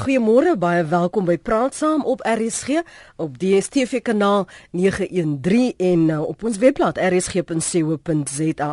Goeiemôre, baie welkom by Praat Saam op RSG op DStv kanaal 913 en uh, op ons webblad rsg.co.za.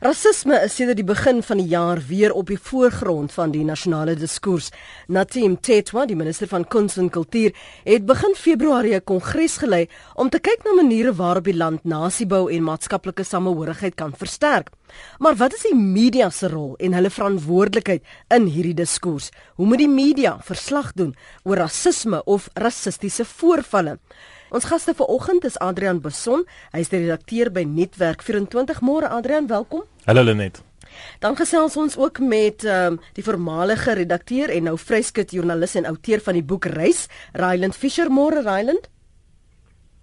Rasisme is sedert die begin van die jaar weer op die voorgrond van die nasionale diskurs. Natim Tetwa, die minister van Kuns en Kultuur, het begin Februarie 'n kongres gelei om te kyk na maniere waarop die land nasiebou en maatskaplike samehorigheid kan versterk. Maar wat is die media se rol en hulle verantwoordelikheid in hierdie diskurs? Hoe moet die media verslag doen oor rasisme of rassistiese voorvalle? Ons gaste vanoggend is Adrian Beson, hy is die redakteur by Netwerk 24. Môre Adrian, welkom. Hallo Lenet. Dan gesels ons ook met um, die voormalige redakteur en nou vryskut joernalis en outeur van die boek Reis, Ryland Fisher. Môre Ryland.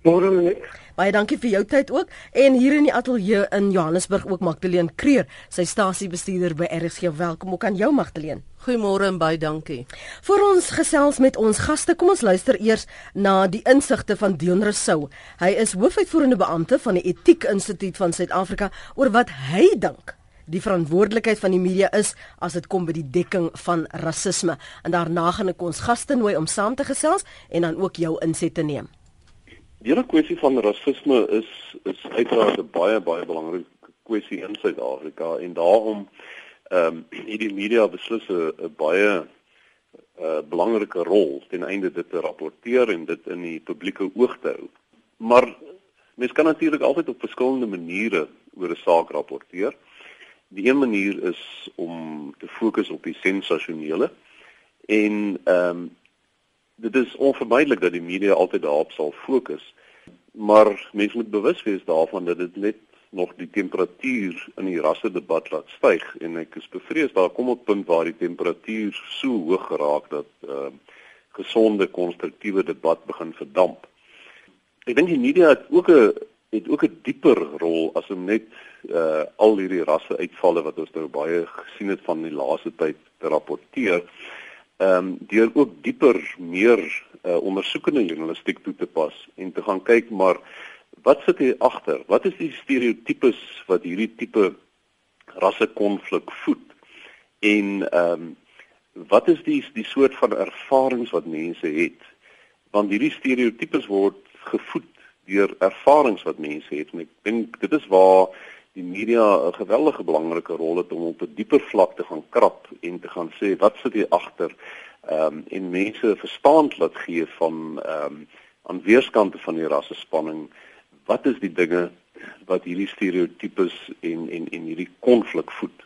Môre Lenet. Baie dankie vir jou tyd ook en hier in die ateljee in Johannesburg ook Magdalene Kreer, sy stasiebestuurder by RSG. Welkom ook aan jou Magdalene. Goeiemôre en baie dankie. Vir ons gesels met ons gaste, kom ons luister eers na die insigte van Dion Rousseau. Hy is hoofuitvoerende beampte van die Etiek Instituut van Suid-Afrika oor wat hy dink die verantwoordelikheid van die media is as dit kom by die dekking van rasisme. En daarna gaan ek ons gaste nooi om saam te gesels en dan ook jou insette neem. Die hele kwessie van rasisme is is uiteraard 'n baie baie belangrike kwessie in Suid-Afrika en daarom ehm um, het die media beslis 'n baie uh, belangrike rol ten einde dit te rapporteer en dit in die publieke oog te hou. Maar mens kan natuurlik altyd op verskillende maniere oor 'n saak rapporteer. Die een manier is om te fokus op die sensasionele en ehm um, dit is onvermydelik dat die media altyd daarop sal fokus. Maar mense moet bewus wees daarvan dat dit net nog die temperatuur in die rasse debat laat styg en ek is bevrees daar kom 'n punt waar die temperatuur so hoog geraak dat uh gesonde konstruktiewe debat begin verdamp. Ek dink die media het ook 'n het ook 'n dieper rol as om net uh al hierdie rasse uitvalle wat ons nou baie gesien het van die laaste tyd te rapporteer ehm um, deur ook dieper meer uh, ondersoekende journalistiek toe te pas en te gaan kyk maar wat sit hier agter? Wat is die stereotypes wat hierdie tipe rassekonflik voed? En ehm um, wat is die die soort van ervarings wat mense het? Want hierdie stereotypes word gevoed deur ervarings wat mense het en ek dink dit is waar die media 'n geweldige belangrike rol het om op 'n dieper vlak te gaan krap en te gaan sê wat sit hier agter ehm um, en mense verstand laat gee van ehm um, aan weerskante van die rassespanning wat is die dinge wat hierdie stereotypes en en en hierdie konflik voed?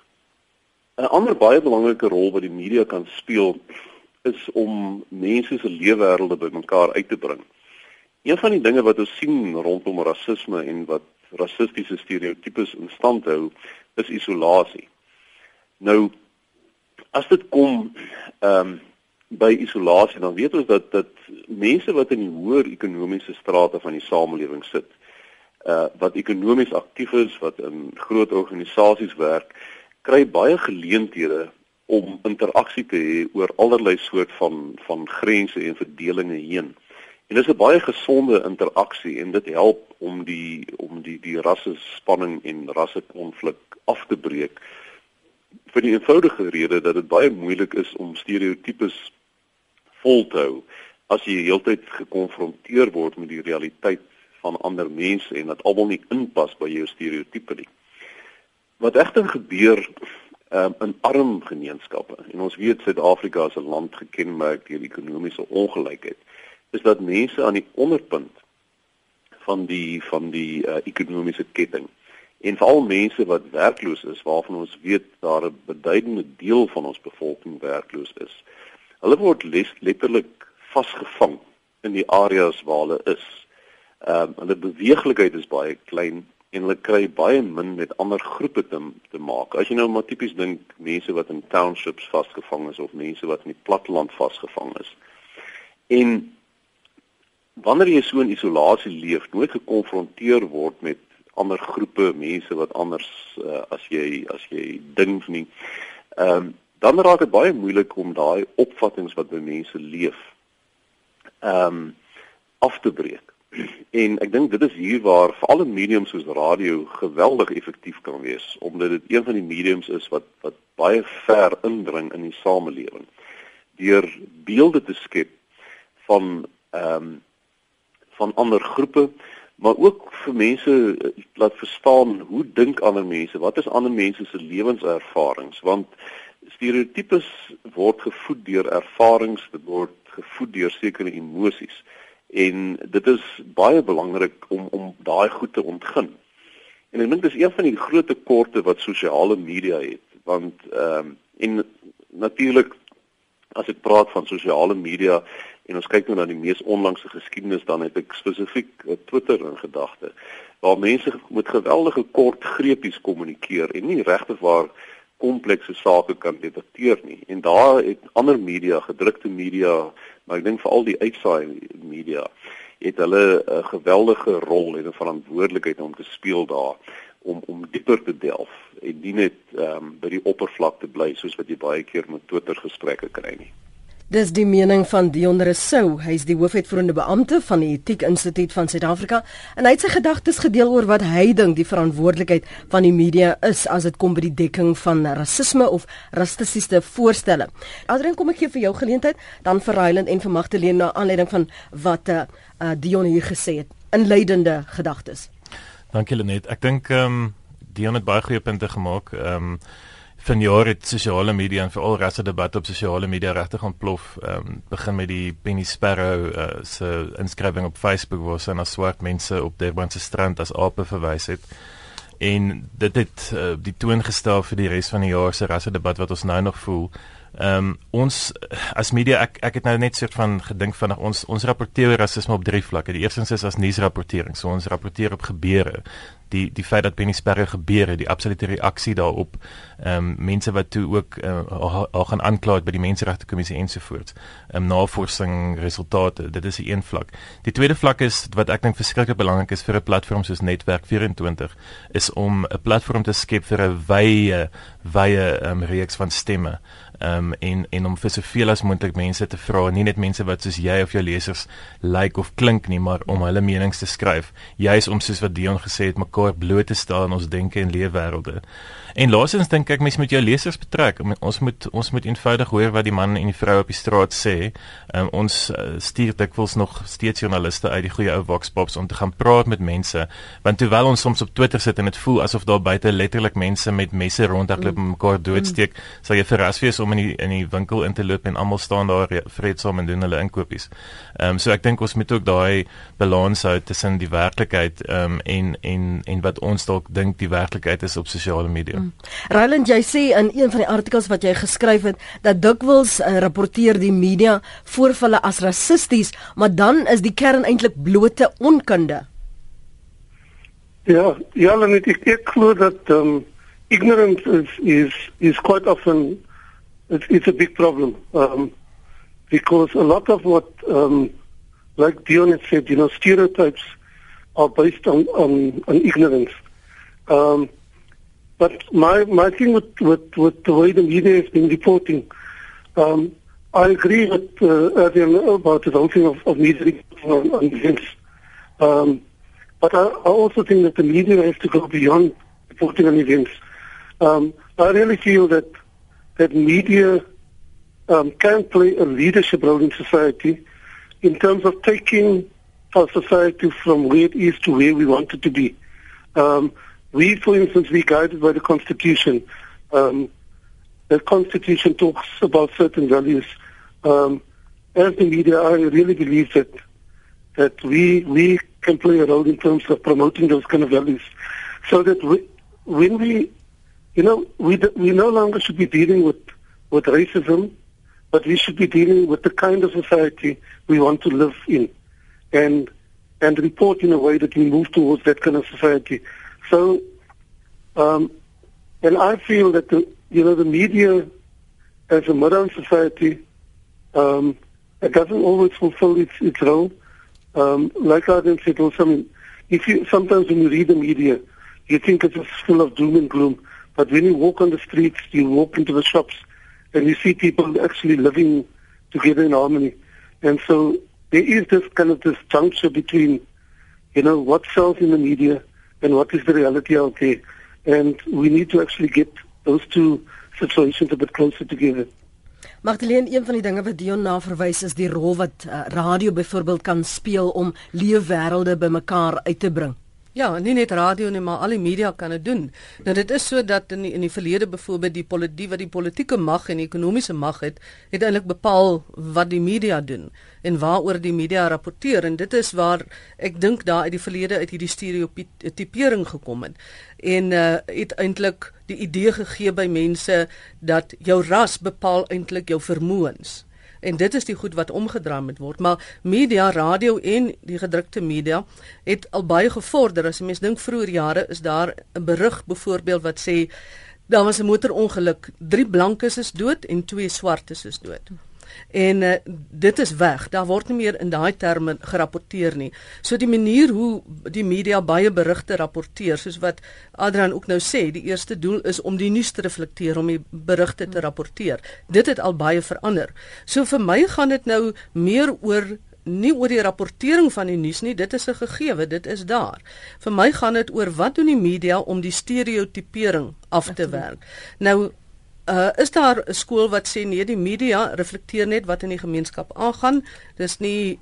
'n ander baie belangrike rol wat die media kan speel is om mense se lewenswêrelde bymekaar uit te bring. Een van die dinge wat ons sien rondom rasisme en wat rassistiese stereotypes in stand hou, is isolasie. Nou as dit kom ehm um, by isolasie, dan weet ons dat dat mense wat in die hoër ekonomiese strate van die samelewing sit, uh wat ekonomies aktief is, wat in groot organisasies werk, kry baie geleenthede om interaksie te hê oor allerlei soort van van grense en verdelinge heen. En dis 'n baie gesonde interaksie en dit help om die om die die rasse spanning en rasse konflik af te breek. Vir die eenvoudige rede dat dit baie moeilik is om stereotypes vol te hou as jy heeltyd gekonfronteer word met die realiteit van ander mense en dat almal nie inpas by jou stereotipe nie. Wat egter gebeur um, in arm gemeenskappe en ons weet Suid-Afrika is 'n land gekenmerk deur ekonomiese ongelykheid is dat mense aan die onderpunt van die van die uh, ekonomiese ketting en veral mense wat werkloos is waarvan ons weet daar 'n beduidende deel van ons bevolking werkloos is. Hulle word letterlik vasgevang in die areas waar hulle is. Ehm um, hulle beweeglikheid is baie klein en hulle kry baie min met ander groepe te te maak. As jy nou maar tipies dink mense wat in townships vasgevang is of mense wat in die platteland vasgevang is. En wanneer jy so in isolasie leef, nooit gekonfronteer word met ander groepe mense wat anders uh, as jy as jy dink nie. Ehm um, dan raak dit baie moeilik om daai opvattinge wat by mense leef ehm um, af te breek. En ek dink dit is hier waar veral 'n medium soos radio geweldig effektief kan wees omdat dit een van die mediums is wat wat baie ver indring in die samelewing. deur beelde te skep van ehm um, van ander groepe maar ook vir mense eh, laat verstaan hoe dink ander mense? Wat is ander mense se lewenservarings? Want stereotypes word gevoed deur ervarings dit word gevoed deur sekere emosies. En dit is baie belangrik om om daai goed te ontgin. En ek dink dis een van die groot tekorte wat sosiale media het want ehm um, en natuurlik as ek praat van sosiale media en ons kyk nou na die mees onlangse geskiedenis dan het ek spesifiek Twitter in gedagte waar mense met geweldige kort greepies kommunikeer en nie regtig waar komplekse sake kan debatteer nie en daar het ander media gedrukte media maar ek dink veral die uitsaai media het hulle 'n geweldige rol en 'n verantwoordelikheid om te speel daar om om dieper te delf en nie net ehm um, by die oppervlakte bly soos wat jy baie keer met Twitter gesprekke kry nie. Dis die mening van Dion Rousseau. Hy is die hoofuitvoerende beampte van die Etiek Instituut van Suid-Afrika en hy het sy gedagtes gedeel oor wat hy dink die verantwoordelikheid van die media is as dit kom by die dekking van rasisme of rassistiese voorstelle. Adrian, kom ek gee vir jou geleentheid dan vir Ryland en vir Magdalene na aanleiding van wat uh, uh, Dion hier gesê het. Inleidende gedagtes. Dankie Lenet. Ek dink ehm um, Dion het baie goeie punte gemaak. Ehm um, van jaar het sosiale media en veral rasse debat op sosiale media regtig ontplof. Ehm um, begin met die Penny Sparrow uh, se inskrywing op Facebook waar sy na swart mense op Durban se strand as ape verwys het. En dit het uh, die toon gestel vir die res van die jaar se rasse debat wat ons nou nog voel. Ehm um, ons as media ek ek het nou net soort van gedink van ons ons rapporteer rasisme op drie vlakke. Die eerste is as nuusrapportering. So ons rapporteer op gebeure. Die die feit dat Penny Sparrow gebeure, die absolute reaksie daarop. Ehm um, mense wat toe ook uh, al gaan aankla by die Menseregte Kommissie ensovoorts. Ehm um, navorsing resultate. Dit is 'n een vlak. Die tweede vlak is wat ek dink verskriklik belangrik is vir 'n platform soos Netwerk 24 is om 'n platform te skep vir 'n wye wye ehm um, reeks van stemme um, en en om vir soveel as moontlik mense te vra, nie net mense wat soos jy of jou lesers lyk like of klink nie, maar om hulle menings te skryf, juis om soos wat Dion gesê het, mekaar bloot te stel in ons denke en leefwêrelde. En laasens dink ek mense moet jou lesers betrek. Ons moet ons moet eenvoudig hoor wat die man en die vrou op die straat sê. Um, ons uh, stuur dikwels nog steeds joernaliste uit die goeie ou Vox Pops om te gaan praat met mense, want terwyl ons soms op Twitter sit en dit voel asof daar buite letterlik mense met messe rondhardloop en mekaar doodsteek, sal jy verras wees om in die in die winkel in te loop en almal staan daar vreedsaam en doen hulle inkopies. Ehm um, so ek dink ons moet ook daai balans hou tussen die werklikheid ehm um, en en en wat ons dalk dink die werklikheid is op sosiale media. Mm. Ryland, jy sê in een van die artikels wat jy geskryf het dat dikwels uh, rapporteer die media voorvalle as rassisties, maar dan is die kern eintlik blote onkunde. Ja, ja, het ek ek glo dat um ignorance is is is quite often it's, it's a big problem. Um because a lot of what um like Dion said, you know, stereotypes are based on on, on ignorance. Um But my my thing with with with the way the media has been reporting, um, I agree with uh, Adrian about the whole thing of, of media on, on events. Um, but I, I also think that the media has to go beyond reporting on events. Um, I really feel that that media um, can play a leadership role in society in terms of taking our society from where it is to where we want it to be. Um, we, for instance, we guided by the Constitution. Um, the Constitution talks about certain values. Um, as the media, I really believe that that we we can play a role in terms of promoting those kind of values, so that we, when we, you know, we we no longer should be dealing with with racism, but we should be dealing with the kind of society we want to live in, and and report in a way that we move towards that kind of society. So, um, and I feel that the you know the media, as a modern society, um, it doesn't always fulfill its its role. Um, like I said also, I mean, if you sometimes when you read the media, you think it's full of doom and gloom. But when you walk on the streets, you walk into the shops, and you see people actually living together in harmony. And so there is this kind of this juncture between, you know, what sells in the media and what is the reality out there. And we need to actually get those two situations a bit closer together. Magdalene, een van die dinge wat Dion na verwys is die rol wat uh, radio byvoorbeeld kan speel om leefwêrelde bymekaar uit te bring. Ja, nie net radio nie, maar al die media kan dit doen. Nou dit is so dat in die, in die verlede byvoorbeeld die politiek wat die politieke mag en die ekonomiese mag het, het eintlik bepaal wat die media doen en waaroor die media rapporteer en dit is waar ek dink daar uit die verlede uit hierdie stereotipering gekom het. En uh het eintlik die idee gegee by mense dat jou ras bepaal eintlik jou vermoëns en dit is die goed wat omgedraai moet word. Maar media radio en die gedrukte media het al baie gevorder. As jy mens dink vroeër jare is daar 'n berig byvoorbeeld wat sê daar was 'n motorongeluk. Drie blankes is dood en twee swartes is dood En uh, dit is weg. Daar word nie meer in daai terme gerapporteer nie. So die manier hoe die media baie berigte rapporteer, soos wat Adrian ook nou sê, die eerste doel is om die nuus te reflekteer, om die berigte te rapporteer. Dit het al baie verander. So vir my gaan dit nou meer oor nie oor die rapportering van die nuus nie, dit is 'n gegewe, dit is daar. Vir my gaan dit oor wat doen die media om die stereotipering af te werk. Nou Uh is daar 'n skool wat sê nee die media reflekteer net wat in die gemeenskap aangaan. Dis nie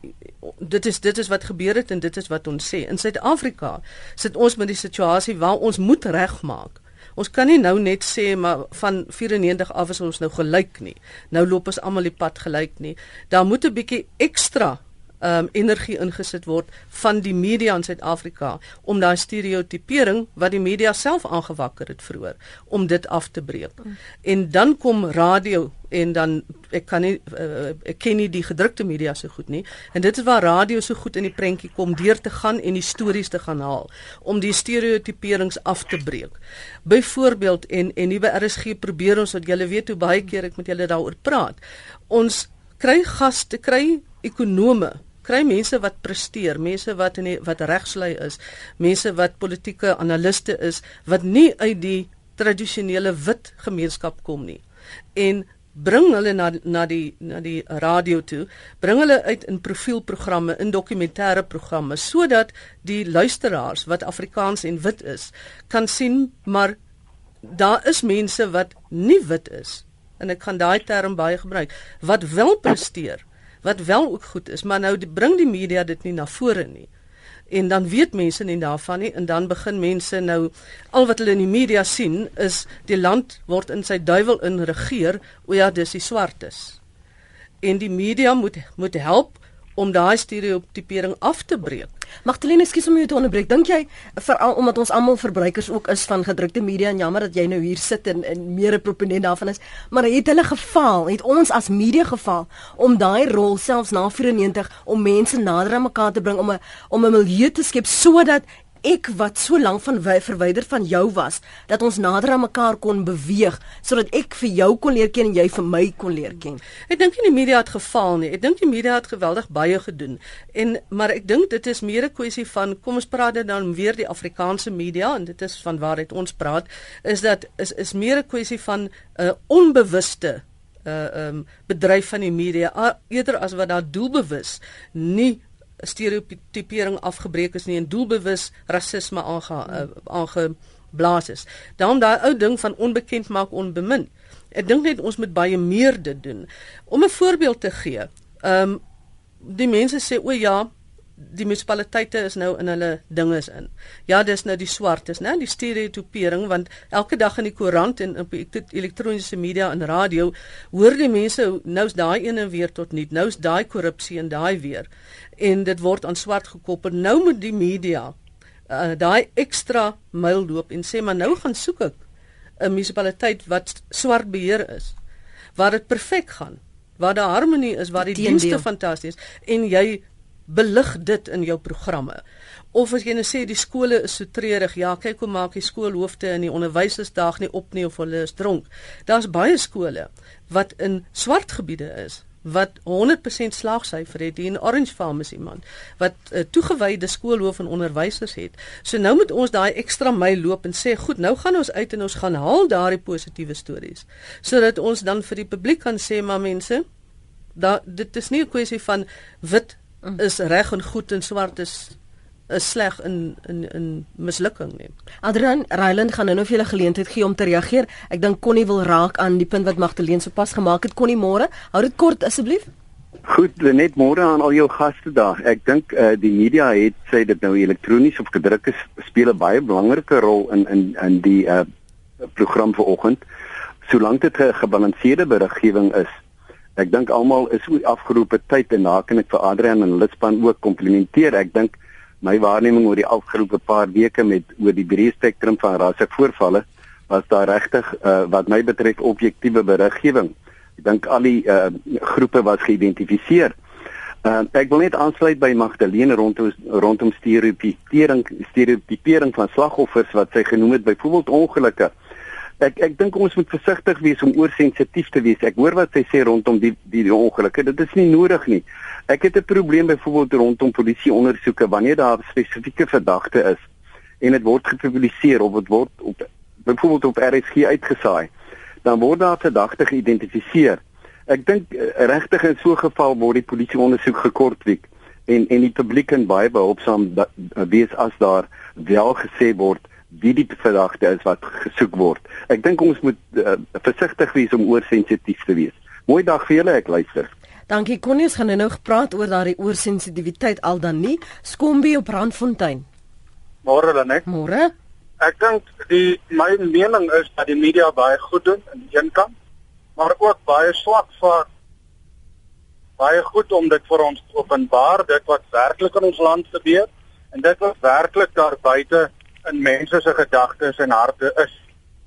dit is dit is wat gebeur het en dit is wat ons sê. In Suid-Afrika sit ons met die situasie waar ons moet regmaak. Ons kan nie nou net sê maar van 94 af is ons nou gelyk nie. Nou loop ons almal die pad gelyk nie. Daar moet 'n bietjie ekstra um, energie ingesit word van die media in Suid-Afrika om daai stereotipering wat die media self aangewakker het vroeër om dit af te breek. Mm. En dan kom radio en dan ek kan nie uh, ek ken nie die gedrukte media so goed nie en dit is waar radio so goed in die prentjie kom deur te gaan en die stories te gaan haal om die stereotiperings af te breek. Byvoorbeeld en en nuwe RSG probeer ons wat julle weet hoe baie keer ek met julle daaroor praat. Ons kry gaste, kry ekonome kry mense wat presteer, mense wat in die, wat regslei is, mense wat politieke analiste is wat nie uit die tradisionele wit gemeenskap kom nie. En bring hulle na na die na die radio toe, bring hulle uit in profielprogramme, in dokumentêre programme sodat die luisteraars wat Afrikaans en wit is, kan sien maar daar is mense wat nie wit is en ek kan daai term baie gebruik wat wel presteer wat wel ook goed is, maar nou die, bring die media dit nie na vore nie. En dan weet mense nie daarvan nie en dan begin mense nou al wat hulle in die media sien is die land word in sy duiwel in regeer, o ja, dis die swartes. En die media moet moet help om daai stereotipering af te breek. Magdalene, ekskuus om jou te onderbreek. Dink jy veral omdat ons almal verbruikers ook is van gedrukte media en jammer dat jy nou hier sit en, en meer 'n proponent daarvan is, maar het hulle gefaal? Het ons as media gefaal om daai rol selfs na 94 om mense nader aan mekaar te bring om 'n om 'n milieu te skep sodat ek wat so lank van verwyder van jou was dat ons nader aan mekaar kon beweeg sodat ek vir jou kon leer ken en jy vir my kon leer ken. Ek dink nie die media het gefaal nie. Ek dink die media het geweldig baie gedoen. En maar ek dink dit is meer 'n kwessie van kom ons praat dit dan weer die Afrikaanse media en dit is van waaruit ons praat is dat is is meer 'n kwessie van 'n uh, onbewuste uh um bedryf van die media eerder as wat daar doelbewus nie stereotipering afgebreek is nie en doelbewus rasisme aange uh, aangeblaas is. Daarom daai ou ding van onbekend maak onbemin. Ek dink net ons moet baie meer dit doen. Om 'n voorbeeld te gee. Ehm um, die mense sê o ja, die munisipaliteite is nou in hulle dinge is in. Ja, dis nou die swartes, né? Die stereotipering want elke dag in die koerant en op elektroniese media en radio hoor die mense nou's daai ene weer tot nuut, nou's daai korrupsie en daai weer. En dit word aan swart gekoppel. Nou moet die media uh, daai ekstra myl loop en sê maar nou gaan soek ek 'n munisipaliteit wat swart beheer is waar dit perfek gaan waar daar harmonie is waar die dienste fantasties en jy belig dit in jou programme. Of as jy nou sê die skole is so treurig, ja, kyk hoe maak die skoolhoofde in die onderwysers dag nie op nie of hulle is dronk. Daar's baie skole wat in swart gebiede is wat 100% slaagsyfer het. In Orange Farm is iemand wat 'n uh, toegewyde skoolhoof en onderwysers het. So nou moet ons daai ekstra myl loop en sê, goed, nou gaan ons uit en ons gaan haal daardie positiewe stories sodat ons dan vir die publiek kan sê, maar mense, da dit is nie 'n kwessie van wit is reg en goed en swart is is sleg in in in mislukking nie. Adrian Ryland gaan nou nog vir julle geleentheid gee om te reageer. Ek dink Connie wil raak aan die punt wat Magdalene sopas gemaak het. Connie môre, hou dit kort asseblief. Goed, net môre aan al jou gaste daar. Ek dink uh, die media het sê dit nou elektronies of gedruk is speel 'n baie belangrike rol in in in die uh, program vanoggend. Solank dit 'n gebalanseerde beriggewing is. Ek dink almal is oor afgeroepe tyd en daar kan ek vir Adrian en Litspan ook komplimenteer. Ek dink my waarneming oor die afgeroepe paar weke met oor die breë spektrum van rasse voorvalle was daar regtig uh, wat my betref objektiewe beriggewing. Ek dink al die uh, groepe was geïdentifiseer. Uh, ek wil net aansluit by Magdalene rondom rondom stereotipering stereotipering van slagoffers wat sy genoem het byvoorbeeld ongelukke. Ek ek dink ons moet versigtig wees om oorsensitief te wees. Ek hoor wat sy sê rondom die die, die ongelukke. Dit is nie nodig nie. Ek het 'n probleem byvoorbeeld rondom polisie ondersoeke wanneer daar 'n spesifieke verdagte is en dit word gepubliseer of dit word op byvoorbeeld op RSG uitgesaai, dan word daar verdagte geïdentifiseer. Ek dink eh, regtig in so 'n geval word die polisie ondersoek gekortwiek en en die publiek kan baie behulpsaam wees as daar wel gesê word wie die verdagte is wat gesoek word. Ek dink ons moet uh, versigtig wees om oorsensitief te wees. Mooi dag vir julle, ek luister. Dankie Connie, ons gaan nou gepraat oor daardie oorsensitiwiteit al dan nie. Skombie op Randfontein. Môre dan ek. Môre. Ek dink die my mening is dat die media baie goed doen aan die een kant, maar ook baie swak vir baie goed om dit vir ons openbaar dit wat werklik in ons land gebeur en dit wat werklik daar buite in mense se gedagtes en harte is.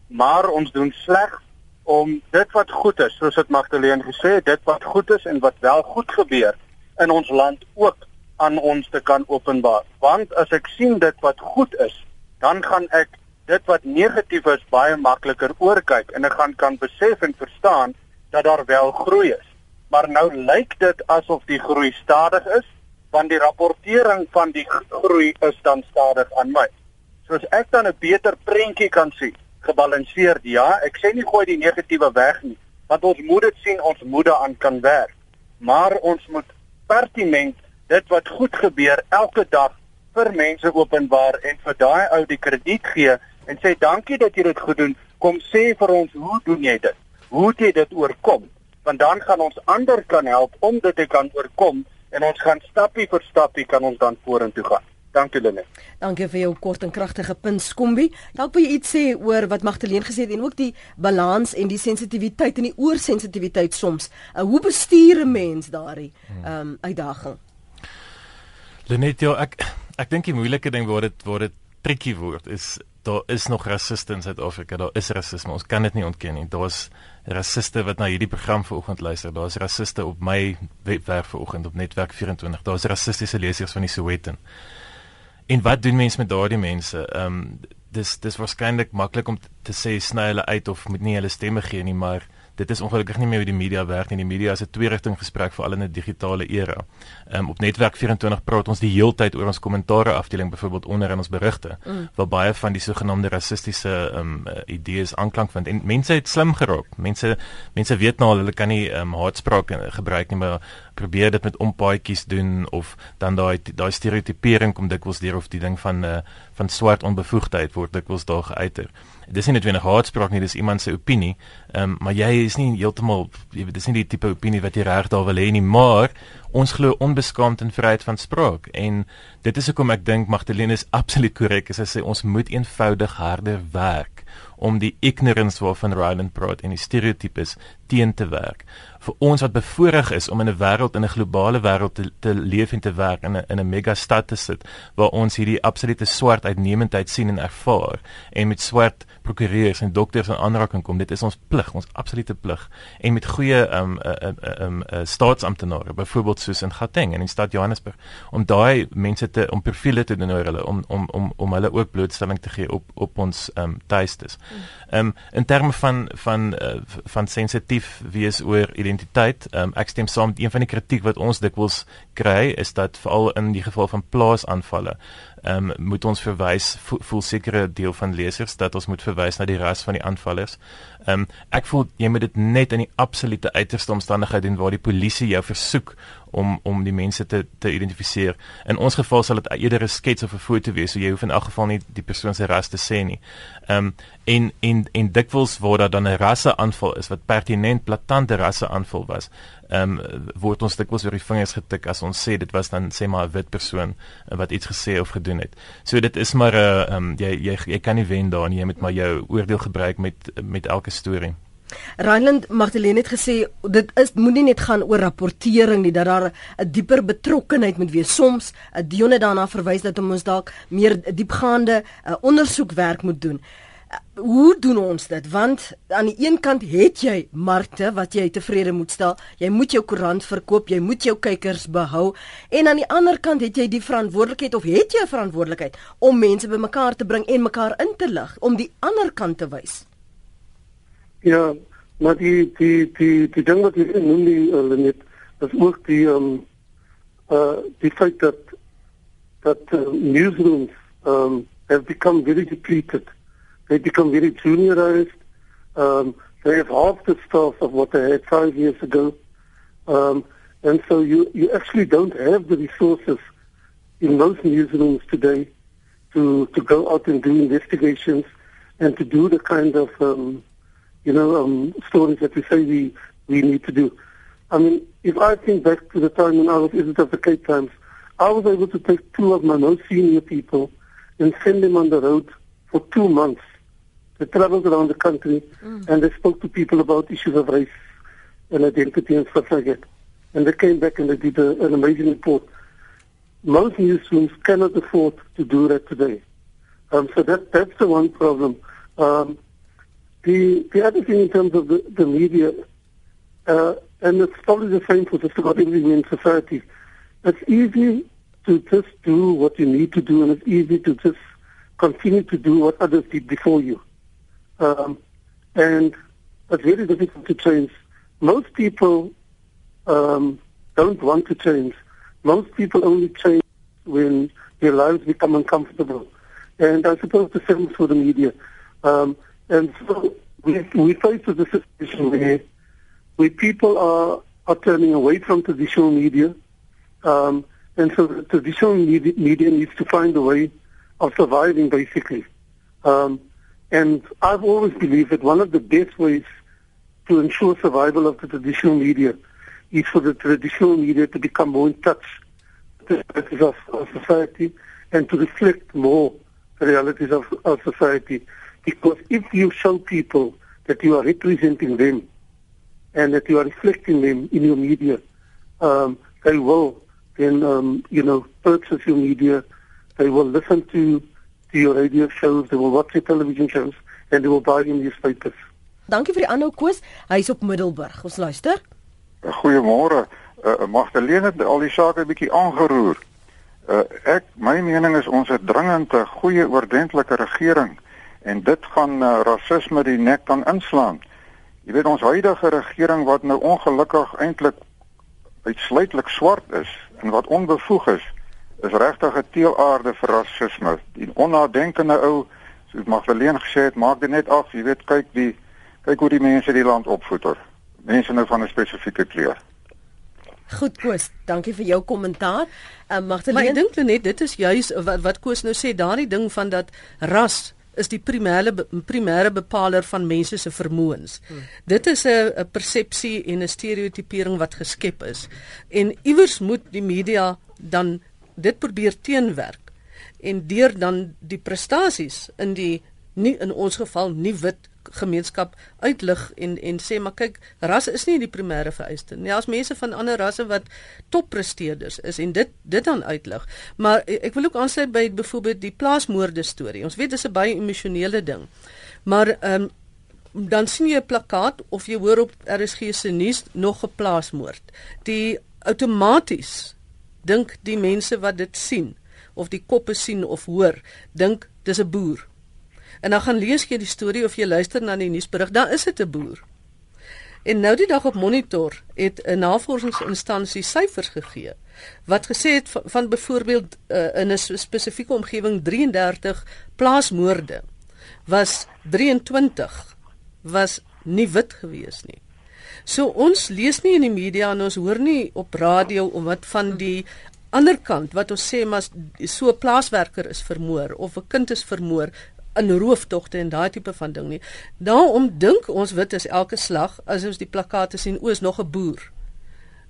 Maar ons doen sleg om dit wat goed is, soos dit Magdalene gesê het, dit wat goed is en wat wel goed gebeur in ons land ook aan ons te kan openbaar. Want as ek sien dit wat goed is, dan gaan ek dit wat negatief is baie makliker oorkyk en ek gaan kan besef en verstaan dat daar wel groei is. Maar nou lyk dit asof die groei stadig is, want die rapportering van die groei is dan stadig aan my. Soos ek dan 'n beter prentjie kan sien gebalanseerd. Ja, ek sê nie gooi die negatiewe weg nie, want ons moet dit sien, ons moet daaraan kan werk. Maar ons moet pertinent dit wat goed gebeur elke dag vir mense openbaar en vir daai ou die krediet gee en sê dankie dat jy dit goed doen. Kom sê vir ons, hoe doen jy dit? Hoe het jy dit oorkom? Want dan gaan ons ander kan help om dit te kan oorkom en ons gaan stappie vir stappie kan ons dan vorentoe gaan. Dankie Lene. Dankie vir jou kort en kragtige punt Skombi. Dalk wil jy iets sê oor wat Magdalene gesê het en ook die balans en die sensitiwiteit en die oorsensitiwiteit soms. Uh, hoe bestuur 'n mens daardie ehm um, uitdaging? Lenet, ja, ek ek dink die moeilike ding waar dit waar dit tricky word is daar is nog rasiste in Suid-Afrika. Daar is rasisme. Ons kan dit nie ontken nie. Daar's rasiste wat na hierdie program vanoggend luister. Daar's rasiste op my webwerf vanoggend op netwerk 24. Daar's rassistiese lesers van die Sowetan. En wat doen mense met daardie mense? Ehm um, dis dis waarskynlik maklik om te sê sny hulle uit of moet nie hulle stemme gee nie, maar dit is ongelukkig nie meer hoe die media werk nie. Die media is 'n twee-rigting gesprek vir al in 'n digitale era. Ehm um, op netwerk 24 praat ons die heeltyd oor ons kommentare afdeling byvoorbeeld onder in ons berigte mm. waar baie van die sogenaamde rassistiese ehm um, idees aanklank vind. En mense het slim geraak. Mense mense weet nou al hulle kan nie ehm um, haatspraak gebruik nie, maar probeer dit met ompaadjies doen of dan daai daai stereotipering kom dikwels deur of die ding van uh, van swart onbevoegdheid word dikwels daar geuiter dis nie net wenig haatspraak nie, dis iemand se opinie. Ehm um, maar jy is nie heeltemal jy weet dis nie die tipe opinie wat jy reg daar wil hê nie, maar ons glo onbeskaamd in vryheid van spraak en dit is hoekom ek dink Magdalene is absoluut korrek as sy sê ons moet eenvoudig harder werk om die ignorance waarvan Ryland praat en die stereotypes teen te werk. Vir ons wat bevoorreg is om in 'n wêreld in 'n globale wêreld te, te leef en te werk in 'n in 'n megastad te sit waar ons hierdie absolute swart uitnemendheid sien en ervaar en met swart prokureurs en dokters in aanraking kom. Dit is ons plig ons absolute plig. En met goeie um um um staatsamptenare byvoorbeeld soos in Gauteng en in stad Johannesburg om daai mense te om profile te doen oor hulle om om om om hulle ook blootstelling te gee op op ons um tuistes. Um in terme van van uh, van sensitief wees oor identiteit. Um, ek stem saam met een van die kritiek wat ons dikwels kry is dat veral in die geval van plaasaanvalle, ehm um, moet ons verwys voel, voel sekere deel van lesers dat ons moet verwys na die ras van die aanvallers. Ehm um, ek voel jy moet dit net in die absolute uiterste omstandigheid doen waar die polisie jou versoek om om die mense te te identifiseer. In ons geval sal dit eerder 'n skets of 'n foto wees, so jy hoef in elk geval nie die persoon se ras te sê nie. Ehm um, en en en dikwels word daar dan 'n rasse aanval is wat pertinent plaatante rasse aanval was. Ehm um, word ons dikwels oor die vingers getik as ons sê dit was dan sê maar 'n wit persoon wat iets gesê of gedoen het. So dit is maar 'n uh, ehm um, jy, jy jy kan nie wen daar nie, jy moet maar jou oordeel gebruik met met elke storie. Reinland Magdalene het gesê dit is moenie net gaan oor rapportering nie dat daar 'n dieper betrokkenheid moet wees. Soms 'n Dion het daarna verwys dat ons dalk meer diepgaande uh, ondersoekwerk moet doen. Hoe doen ons dit? Want aan die een kant het jy markte wat jy tevrede moet stel. Jy moet jou koerant verkoop, jy moet jou kykers behou en aan die ander kant het jy die verantwoordelikheid of het jy 'n verantwoordelikheid om mense bymekaar te bring en mekaar in te lig om die ander kant te wys. Ja, maar die die die die ding wat jy noem die uh, limit, is ook die um uh die feit dat dat uh, newsrooms um have become very depleted. They become very juniorized. Um they have half the staff of what they had five years ago. Um and so you you actually don't have the resources in most newsrooms today to to go out and do investigations and to do the kind of um you know, um, stories that we say we, we need to do. I mean, if I think back to the time when I was editor of the Cape Times, I was able to take two of my most senior people and send them on the road for two months. They traveled around the country mm. and they spoke to people about issues of race and identity and stuff like that. And they came back and they did a, an amazing report. Most newsrooms cannot afford to do that today. Um, so that, that's the one problem. Um, the the other thing in terms of the, the media, uh, and it's probably the same for just about everyone in society, it's easy to just do what you need to do, and it's easy to just continue to do what others did before you. Um, and it's very difficult to change. Most people um, don't want to change. Most people only change when their lives become uncomfortable. And I suppose the same for the media. Um, and so we, we face a situation where, where people are, are turning away from traditional media. Um, and so the traditional media, media needs to find a way of surviving, basically. Um, and I've always believed that one of the best ways to ensure survival of the traditional media is for the traditional media to become more in touch with the realities of, of society and to reflect more the realities of, of society. Because if you show people that you are representing them and that you are reflecting them in your media, um, they will then, um, you know, purchase your media. They will listen to, to your radio shows. They will watch your television shows and they will buy your newspapers. Dankie vir die aanhou Koos. Hy's op Middelburg. Ons luister. Goeiemôre. Uh, Magdalene het al die sake 'n bietjie aangeroer. Uh, ek my mening is ons het dringend 'n goeie oordentlike regering en dit gaan uh, rasisme die nek kan inslaan. Jy weet ons huidige regering wat nou ongelukkig eintlik uitsluitlik swart is en wat onbevoeg is, is regtig 'n teelaarde vir rasisme. Die onnadenkende ou, soos Magdalene gesê het, maak dit net af, jy weet kyk die kyk hoe die mense die land opvoeder. Mense nou van 'n spesifieke kleur. Goed Koos, dankie vir jou kommentaar. Uh, Magdalene, maar ek dink net dit is juis wat wat Koos nou sê, daardie ding van dat ras is die primêre primêre bepaler van mense se vermoëns. Hmm. Dit is 'n 'n persepsie en 'n stereotipering wat geskep is. En iewers moet die media dan dit probeer teenwerk en deur dan die prestasies in die nie in ons geval nie wit gemeenskap uitlig en en sê maar kyk ras is nie die primêre vereiste nie. Daar's mense van ander rasse wat toppresteerders is en dit dit dan uitlig. Maar ek wil ook aansluit by byvoorbeeld die plaasmoorde storie. Ons weet dis 'n baie emosionele ding. Maar ehm um, dan sien jy 'n plakkaat of jy hoor op RSG se nuus nog 'n plaasmoord. Die outomaties dink die mense wat dit sien of die koppe sien of hoor, dink dis 'n boer En dan gaan lees jy die storie of jy luister na die nuusberig, dan is dit 'n boer. En nou die dag op Monitor het 'n navorsingsinstansie syfers gegee wat gesê het van, van byvoorbeeld uh, in 'n spesifieke omgewing 33 plaasmoorde was 23 was nie wit gewees nie. So ons lees nie in die media en ons hoor nie op radio om wat van die ander kant wat ons sê maar so 'n plaaswerker is vermoor of 'n kind is vermoor in rooftogte en daai tipe van ding nie. Daarom dink ons wit is elke slag as ons die plakate sien o, is nog 'n boer.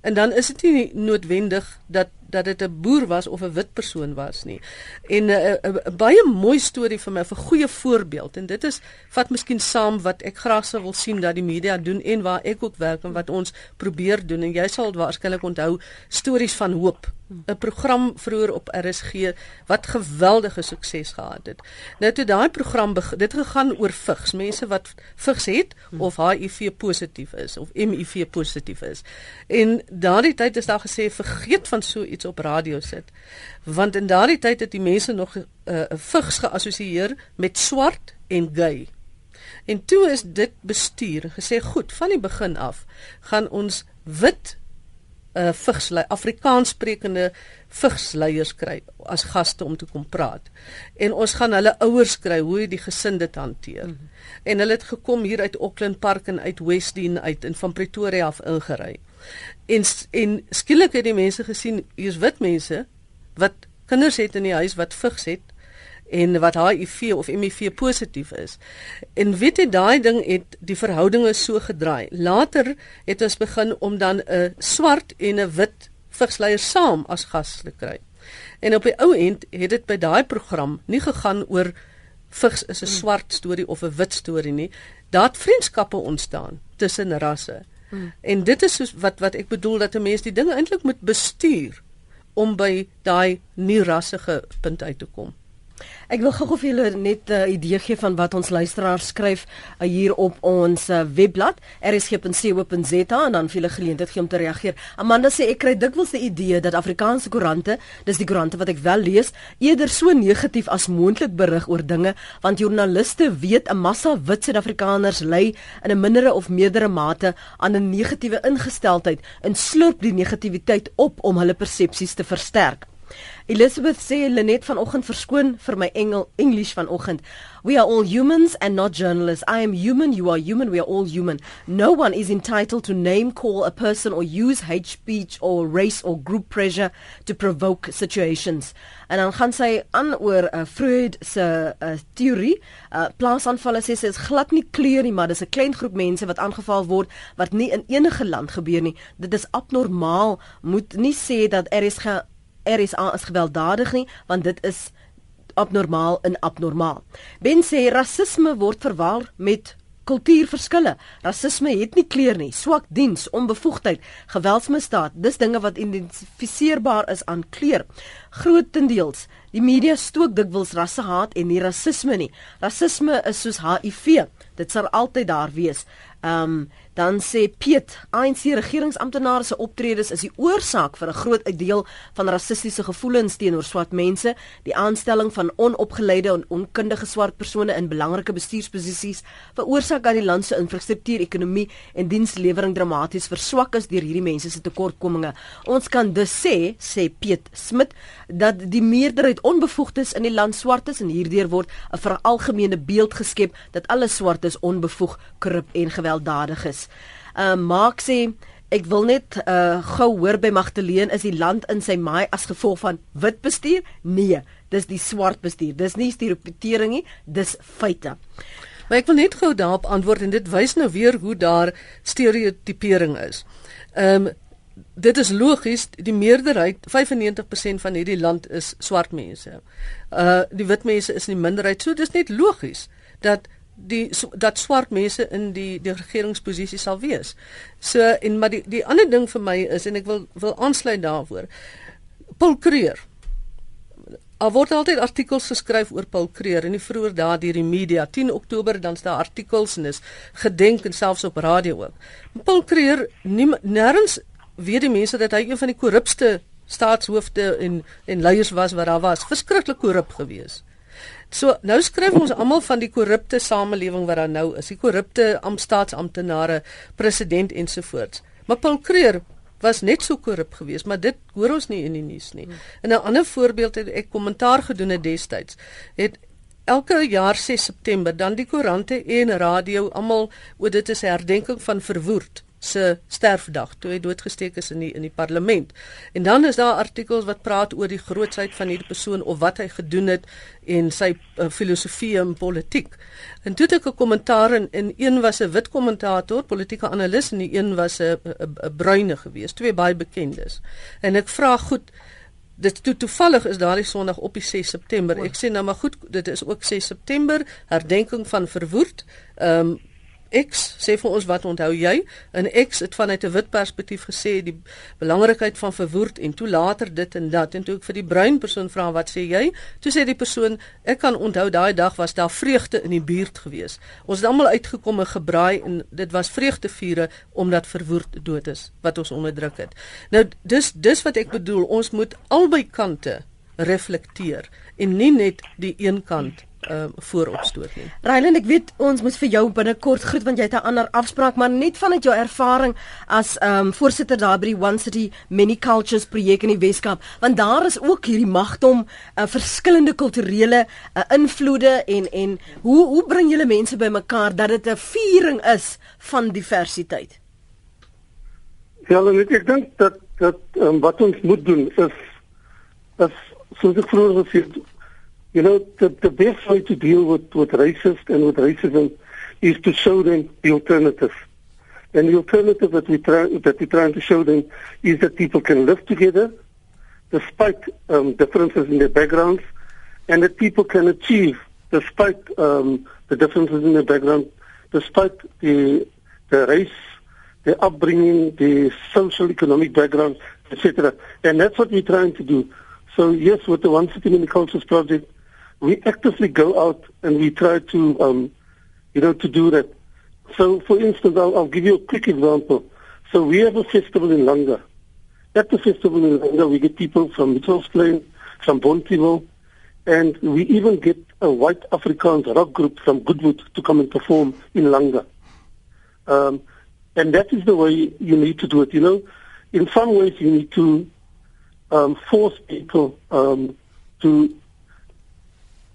En dan is dit nie noodwendig dat dat dit 'n boer was of 'n wit persoon was nie. En 'n uh, uh, uh, baie mooi storie vir my, 'n goeie voorbeeld en dit is vat miskien saam wat ek graag sou wil sien dat die media doen en waar ek ook werk en wat ons probeer doen en jy sal waarskynlik onthou stories van hoop 'n program vroeër op RSG wat geweldige sukses gehad het. Nou toe daai program dit gegaan oor vigs, mense wat vigs het of HIV positief is of HIV positief is. En daardie tyd is daar gesê vergeet van so iets op radio sit. Want in daardie tyd het die mense nog 'n uh, vigs geassosieer met swart en gay. En toe is dit bestuur gesê goed van die begin af gaan ons wit uh, vigslei Afrikaans sprekende vigsleiers kry as gaste om te kom praat. En ons gaan hulle ouers kry hoe die gesin dit hanteer. Mm -hmm. En hulle het gekom hier uit Auckland Park en uit Westdene uit en van Pretoria af ingery. En en skielik het die mense gesien hier's wit mense wat kinders het in die huis wat vigs het en wat HIV of HIV positief is. En weet jy daai ding het die verhoudinge so gedraai. Later het ons begin om dan 'n swart en 'n wit vigsleier saam as gas te kry. En op die ou end het dit by daai program nie gegaan oor vigs is 'n swart storie of 'n wit storie nie. Daar het vriendskappe ontstaan tussen rasse. Hmm. En dit is soos wat wat ek bedoel dat 'n mens die dinge eintlik moet bestuur om by daai nie rassige punt uit te kom. Ek wil gou vir julle net 'n uh, idee gee van wat ons luisteraars skryf uh, hier op ons uh, webblad rsg.co.za en dan vir julle geleentheid gee om te reageer. Amanda sê ek kry dikwels die idee dat Afrikaanse koerante, dis die koerante wat ek wel lees, eerder so negatief as moontlik berig oor dinge want joernaliste weet 'n massa wit Suid-Afrikaners ly in 'n mindere of meerdere mate aan 'n negatiewe ingesteldheid en slurp die negativiteit op om hulle persepsies te versterk. Elizabeth sê Lenet vanoggend verskoon vir my engel English vanoggend. We are all humans and not journalists. I am human, you are human, we are all human. No one is entitled to name call a person or use hate speech or race or group pressure to provoke situations. En dan gaan sy aan oor uh, Freud se uh, teorie. Uh, plaasaanvalle sê sy is glad nie kleur nie, maar dis 'n klein groep mense wat aangeval word wat nie in enige land gebeur nie. Dit is abnormaal. Moet nie sê dat er is RSA is gewelddadig nie, want dit is abnormaal en abnormaal. Ben sê rasisme word verwar met kultuurverskille. Rasisme het nie kleur nie, swak diens, onbevoegdheid, geweldsmisdaad. Dis dinge wat identifiseerbaar is aan kleur. Grootendeels, die media stook dikwels rassehaat en nie rasisme nie. Rasisme is soos HIV. Dit sal altyd daar wees. Ehm um, Dan sê Piet, ANC regeringsamptenare se optredes is die oorsaak vir 'n groot deel van rassistiese gevoelens teenoor swart mense, die aanstelling van onopgeleide en onkundige swart persone in belangrike bestuursposisies, veroorsaak dat die land se infrastruktuur, ekonomie en dienslewering dramaties verswak is deur hierdie mense se tekortkominge. Ons kan dus sê, sê Piet Smit, dat die meerderheid onbevoegdes in die land swart is en hierdeur word 'n veralgemene beeld geskep dat alle swartes onbevoeg, korrup en gewelddadig is. Ehm uh, Mark sê ek wil net uh gou hoor by Magdalene is die land in sy maai as gevolg van wit bestuur? Nee, dis die swart bestuur. Dis nie stereotipering nie, dis feite. Maar ek wil net gou daarop antwoord en dit wys nou weer hoe daar stereotipering is. Ehm um, dit is logies die meerderheid 95% van hierdie land is swart mense. Uh die wit mense is in die minderheid. So dis net logies dat die so, dat swart mense in die die regeringsposisie sal wees. So en maar die die ander ding vir my is en ek wil wil aansluit daarvoor. Paul Creer. Daar word altyd artikels geskryf oor Paul Creer en die vroeër daar deur die media 10 Oktober dan staan artikels en is gedenk en selfs op radio ook. Paul Creer nêrens weet die mense dat hy een van die korrupste staatshoofde en en leiers was wat daar was. Verskriklik korrup geweest. So nou skryf ons almal van die korrupte samelewing wat daar nou is, die korrupte amptenaars, president ensovoorts. Maar Paul Creer was net so korrup geweest, maar dit hoor ons nie in die nuus nie. In 'n ander voorbeeld het ek kommentaar gedoen het destyds. Het elke jaar 6 September dan die koerante en radio almal o dit is herdenking van verwoerd se sterfdag toe hy doodgesteek is in die in die parlement. En dan is daar artikels wat praat oor die grootsheid van hierdie persoon of wat hy gedoen het en sy uh, filosofie en politiek. En toe het ek 'n kommentaar in en een was 'n wit kommentator, politieke analis en die een was 'n 'n bruine gewees, twee baie bekendes. En ek vra goed Dit toe toevallig is daardie Sondag op die 6 September. Ek sê nou maar goed, dit is ook 6 September, herdenking van verwoerd. Ehm um, X sê vir ons wat onthou jy? En X het vanuit 'n wit perspektief gesê die belangrikheid van verwoerd en toe later dit en dat en toe ek vir die bruin persoon vra wat sê jy? Toe sê die persoon ek kan onthou daai dag was daar vreugde in die buurt gewees. Ons het almal uitgekom en gebraai en dit was vreugdevure omdat verwoerd dood is wat ons onderdruk het. Nou dis dis wat ek bedoel, ons moet albei kante reflekteer en nie net die een kant uh, vooropstoot nie. Ryland, ek weet ons moet vir jou binnekort groet want jy het 'n ander afspraak, maar net vanuit jou ervaring as ehm um, voorsitter daar by die One City Many Cultures projek in die Weskaap, want daar is ook hierdie magdom 'n uh, verskillende kulturele uh, invloede en en hoe hoe bring julle mense bymekaar dat dit 'n viering is van diversiteit? Ja, ek dink dat dat um, wat ons moet doen is is soos ek vroeër gesê het You know, the, the best way to deal with, with racist and with racism is to show them the alternative. And the alternative that we try that we're trying to show them is that people can live together despite um, differences in their backgrounds, and that people can achieve despite um, the differences in their background, despite the the race, the upbringing, the social economic background, etc. And that's what we're trying to do. So yes, with the One City Mini Cultures project, we actively go out and we try to, um, you know, to do that. So, for instance, I'll, I'll give you a quick example. So we have a festival in Langa. At the festival in Langa, we get people from Mitchell's Plain, from Bonteville, and we even get a white Afrikaans rock group from Goodwood to come and perform in Langa. Um, and that is the way you need to do it. You know, in some ways, you need to um, force people um, to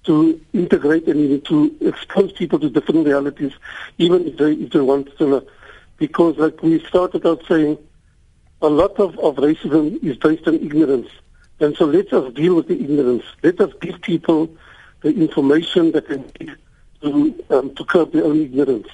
to integrate and even to expose people to different realities, even if they, if they want to. Because like we started out saying, a lot of, of racism is based on ignorance. And so let us deal with the ignorance. Let us give people the information that they need to, um, to curb their own ignorance.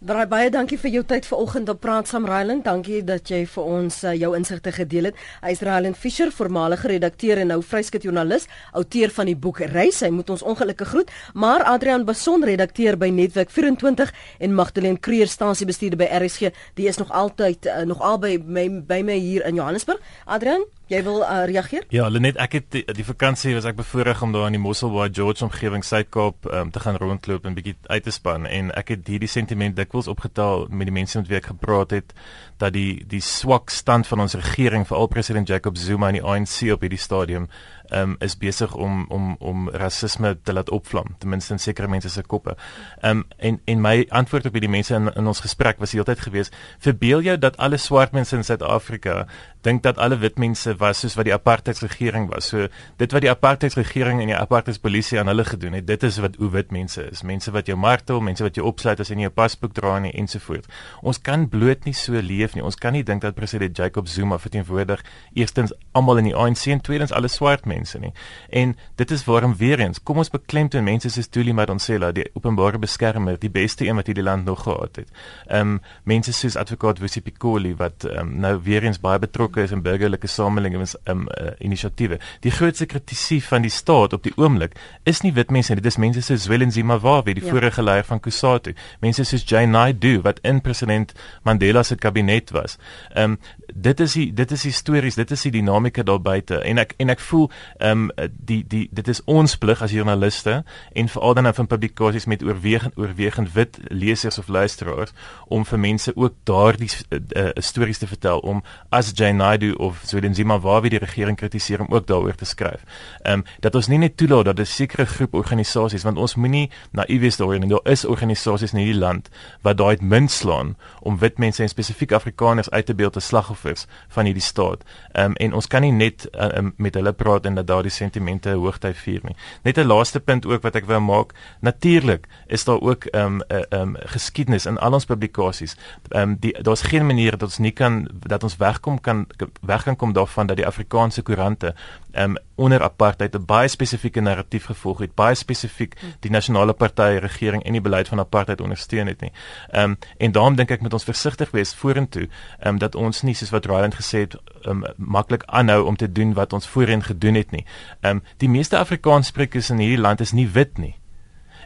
Baie baie dankie vir jou tyd vanoggend op Praat saam Ryland. Dankie dat jy vir ons uh, jou insigte gedeel het. Hy is Ryland Fischer, voormalige redakteur en nou vryskut joernalis, outeur van die boek Reis. Hy moet ons ongelukkig groet, maar Adrian Bason, redakteur by Netwerk 24 en Magdalene Creer, stasiebestuurder by RSG, die is nog altyd uh, nog albei by, by my hier in Johannesburg. Adrian Jy wil uh, reageer? Ja, Lenet, ek het die, die vakansie was ek bevoorreg om daar in die Mosselbaai George omgewing Suid-Kaap um, te gaan rondloop en bietjie uit te span en ek het hierdie sentiment dikwels opgetel met die mense met wie ek gepraat het dat die die swak stand van ons regering, veral president Jacob Zuma en die ANC op hierdie stadium um, is besig om om om rasisme te laat opvlam ten minste in sekere mense se koppe. Ehm um, en en my antwoord op hierdie mense in in ons gesprek was heeltyd gewees: verbeel jou dat alle swart mense in Suid-Afrika dink dat alle wit mense was soos wat die apartheidsregering was. So dit wat die apartheidsregering en die apartheidspolisie aan hulle gedoen het, dit is wat hoe wit mense is. Mense wat jou martel, mense wat jou opsluit as jy nie 'n paspoort dra nie ensovoorts. Ons kan bloot nie so leef nie. Ons kan nie dink dat president Jacob Zuma verteenwoordig eerstens almal in die ANC en tweedens alle swart mense mense nie. En dit is waarom weer eens, kom ons beklemtoon mense soos Tuli Madonsela, die openbare beskermer, die beste een wat hierdie land nog gehad het. Ehm um, mense soos advokaat Wisi Pikoli wat ehm um, nou weer eens baie betrokke is in burgerlike samelewings ehm um, uh, inisiatiewe. Die grootste kritisie van die staat op die oomblik is nie wit mense nie, dit is mense soos Zwelin Zimbabwe, die ja. vorige leier van Kusatu, mense soos Jay Naidu wat in president Mandela se kabinet was. Ehm um, dit is die dit is histories, dit is die dinamika daar buite en ek en ek voel um, die die dit is ons plig as joernaliste en veral dan van publikasies met oorwegend oorwegend wit lesers of luisteraars om vir mense ook daardie uh, stories te vertel om as Jane Naidu of Zwelithini waar wie die regering kritiseer om ook daaroor te skryf. Ehm um, dat ons nie net toelaat dat 'n sekere groep organisasies want ons moenie naïef wees daaroor nie. Daar is organisasies in hierdie land wat daai munt slaan om wit mense en spesifiek Afrikaners uit te beeld as slagoffers van hierdie staat. Ehm um, en ons kan nie net uh, met hulle praat en dat daardie sentimente hoogtyd vier nie. Net 'n laaste punt ook wat ek wou maak. Natuurlik is daar ook ehm um, 'n uh, um, geskiedenis in al ons publikasies. Ehm um, die daar's geen manier dat ons nie kan dat ons wegkom kan weg kan kom daarvan dat die Afrikaanse koerante um, onder apartheid 'n baie spesifieke narratief gevolg het, baie spesifiek die nasionale party regering en die beleid van apartheid ondersteun het nie. Ehm um, en daarom dink ek moet ons versigtig wees vorentoe, ehm um, dat ons nie soos wat Ryland gesê het, um, maklik aanhou om te doen wat ons voorheen gedoen het nie. Ehm um, die meeste Afrikaanssprekers in hierdie land is nie wit nie.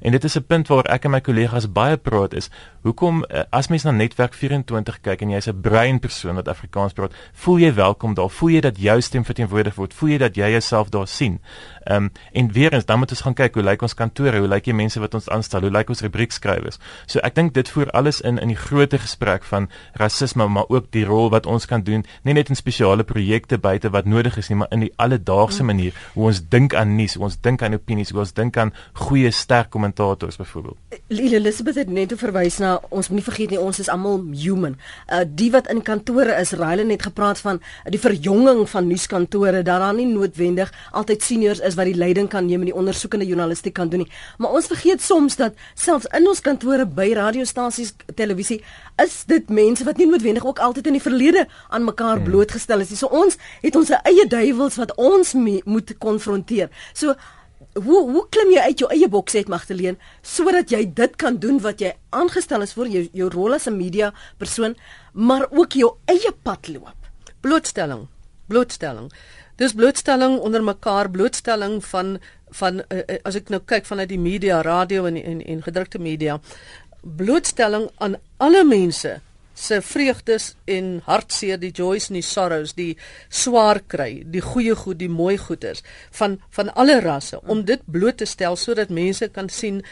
En dit is 'n punt waar ek en my kollegas baie praat is, hoekom eh, as mens na netwerk 24 kyk en jy's 'n brein persoon wat Afrikaans praat, voel jy welkom daar? Voel jy dat jou stem verteenwoordig word? Voel jy dat jy jouself daar sien? Ehm um, en weer eens dan moet ons gaan kyk hoe lyk ons kantore? Hoe lyk die mense wat ons aanstel? Hoe lyk ons rubriekskrywers? So ek dink dit voer alles in in die groter gesprek van rasisme, maar ook die rol wat ons kan doen, nie net in spesiale projekte buite wat nodig is nie, maar in die alledaagse mm. manier hoe ons dink aan nuus, hoe ons dink aan opinies, hoe ons dink aan goeie sterk kommentators byvoorbeeld. Lile Elizabeth het net verwys na ons moenie vergeet nie ons is almal human. Uh die wat in kantore is, Ryle het gepraat van die verjonging van nuuskantore dat daar nie noodwendig altyd seniors is wat die leiding kan neem en die ondersoekende journalistiek kan doen nie. Maar ons vergeet soms dat selfs in ons kantore by radiostasies, televisie, is dit mense wat nie noodwendig ook altyd in die verlede aan mekaar hmm. blootgestel is nie. So ons het ons eie duiwels wat ons moet konfronteer. So hoe hoe klim jy uit jou eie boks uit Magdalene sodat jy dit kan doen wat jy aangestel is vir jou jou rol as 'n media persoon maar ook jou eie pad loop? Blootstelling. Blootstelling. Dis blootstelling onder mekaar blootstelling van van uh, as ek nou kyk vanuit die media radio en en, en gedrukte media blootstelling aan alle mense se vreugdes en hartseer, die joys en die sorrows, die swaar kry, die goeie goed, die mooi goeders van van alle rasse om dit bloot te stel sodat mense kan sien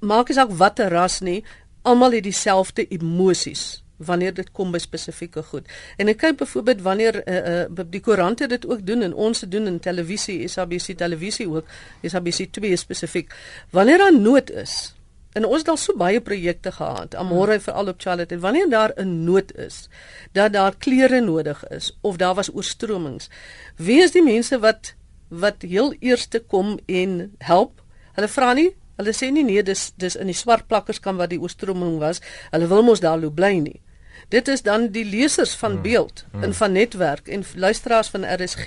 maak nie saak watter ras nie, almal het dieselfde emosies wanneer dit kom by spesifieke goed. En ek kyk byvoorbeeld wanneer uh, uh, die koerante dit ook doen en ons doen in televisie, SABC televisie ook, SABC 2 spesifiek. Wanneer daar nood is, En ons het al so baie projekte gehad, amore vir al op Charlotte. En wanneer daar 'n nood is, dat daar klere nodig is of daar was oorstromings, wie is die mense wat wat heel eerste kom en help? Hulle vra nie, hulle sê nie nee, dis dis in die swart plakkers kan wat die oorstroming was. Hulle wil mos daar loop bly nie. Dit is dan die lesers van hmm. beeld en hmm. van netwerk en luisteraars van RSG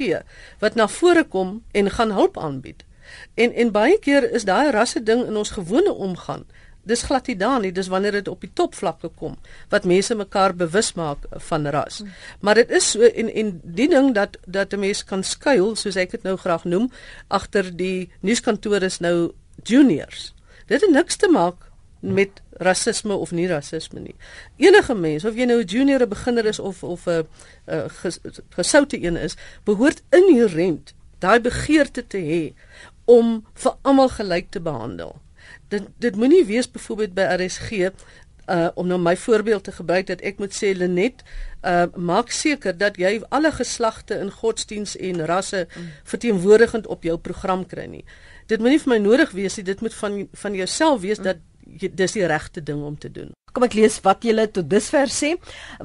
wat na vore kom en gaan hulp aanbied. En en baie keer is daai rasse ding in ons gewone omgang dis glad nie daar nie, dis wanneer dit op die topvlakke kom wat mense mekaar bewus maak van ras. Hmm. Maar dit is so en en die ding dat dat 'n mens kan skuil, soos ek dit nou graag noem, agter die nuuskantoor is nou juniors. Dit het niks te maak met rasisme of nie rasisme nie. Enige mens, of jy nou 'n junior, 'n beginner is of of 'n ges, gesoute een is, behoort inherënt daai begeerte te hê om vir almal gelyk te behandel dit dit moenie wees byvoorbeeld by RSG uh om nou my voorbeeld te gebruik dat ek moet sê Lenet uh maak seker dat jy alle geslagte in godsdiens en rasse mm. verteenwoordigend op jou program kry nie. Dit moenie vir my nodig wees nie, dit moet van van jouself wees mm. dat jy, dis die regte ding om te doen. Kom ek lees wat julle tot dusver sê.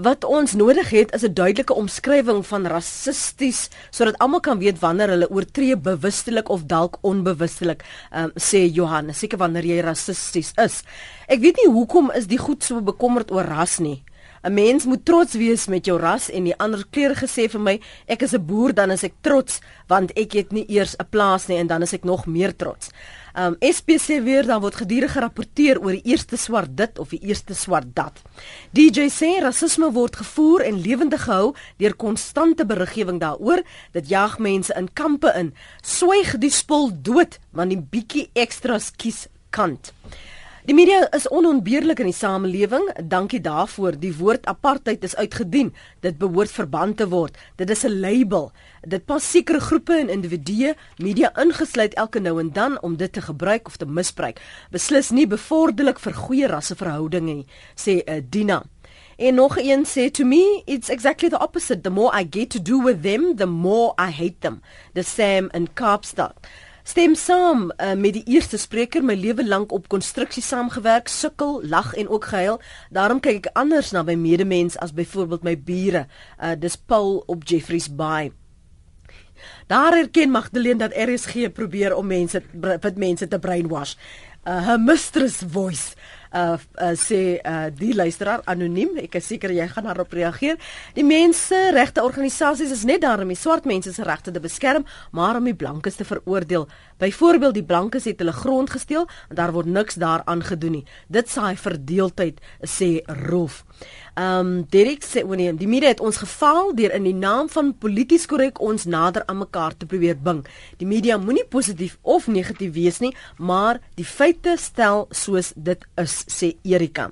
Wat ons nodig het is 'n duidelike omskrywing van rassisties sodat almal kan weet wanneer hulle oortree bewustelik of dalk onbewustelik, um, sê Johan, seker wanneer jy rassisties is. Ek weet nie hoekom is die goed so bekommerd oor ras nie. 'n Mens moet trots wees met jou ras en die ander kleur gesê vir my, ek is 'n boer dan is ek trots want ek het nie eers 'n plaas nie en dan is ek nog meer trots. Um SPC weer dan word gedurig gerapporteer oor die eerste swart dit of die eerste swart dat. DJ sê rasisme word gevoer en lewendig gehou deur konstante beriggewing daaroor. Dit jag mense in kampe in. Swyg die spul dood want die bietjie ekstras kies kant. Die media is onontbeerlik in die samelewing. Dankie daarvoor. Die woord apartheid is uitgedien. Dit behoort verbân te word. Dit is 'n label. Dit pas sekere groepe en individue, media ingesluit elke nou en dan om dit te gebruik of te misbruik. Beslis nie bevorderlik vir goeie rasseverhoudinge nie, sê uh, Dina. En nog een sê to me it's exactly the opposite. The more I get to do with them, the more I hate them. The Sam in Kaapstad. Stem saam uh, met die eerste spreker my lewe lank op konstruksie saamgewerk, sukkel, lag en ook gehuil. Daarom kyk ek anders na my medemens as byvoorbeeld my bure. Uh, dis Paul op Jeffreys Bay. Daar erken Magdalene dat RSG probeer om mense wat mense te brainwash. Uh, her mistress voice uh, uh sê uh die luisteraar anoniem ek is seker jy gaan daarop reageer. Die mense regte organisasies is net daar om die swart mense se regte te beskerm maar om die blankes te veroordeel. Byvoorbeeld die blankes het hulle grond gesteel en daar word niks daaraan gedoen nie. Dit saai verdeeldheid sê Rolf Ehm um, Derek sê wanneer die media het ons gefaal deur in die naam van polities korrek ons nader aan mekaar te probeer bring. Die media moenie positief of negatief wees nie, maar die feite stel soos dit is, sê Erika.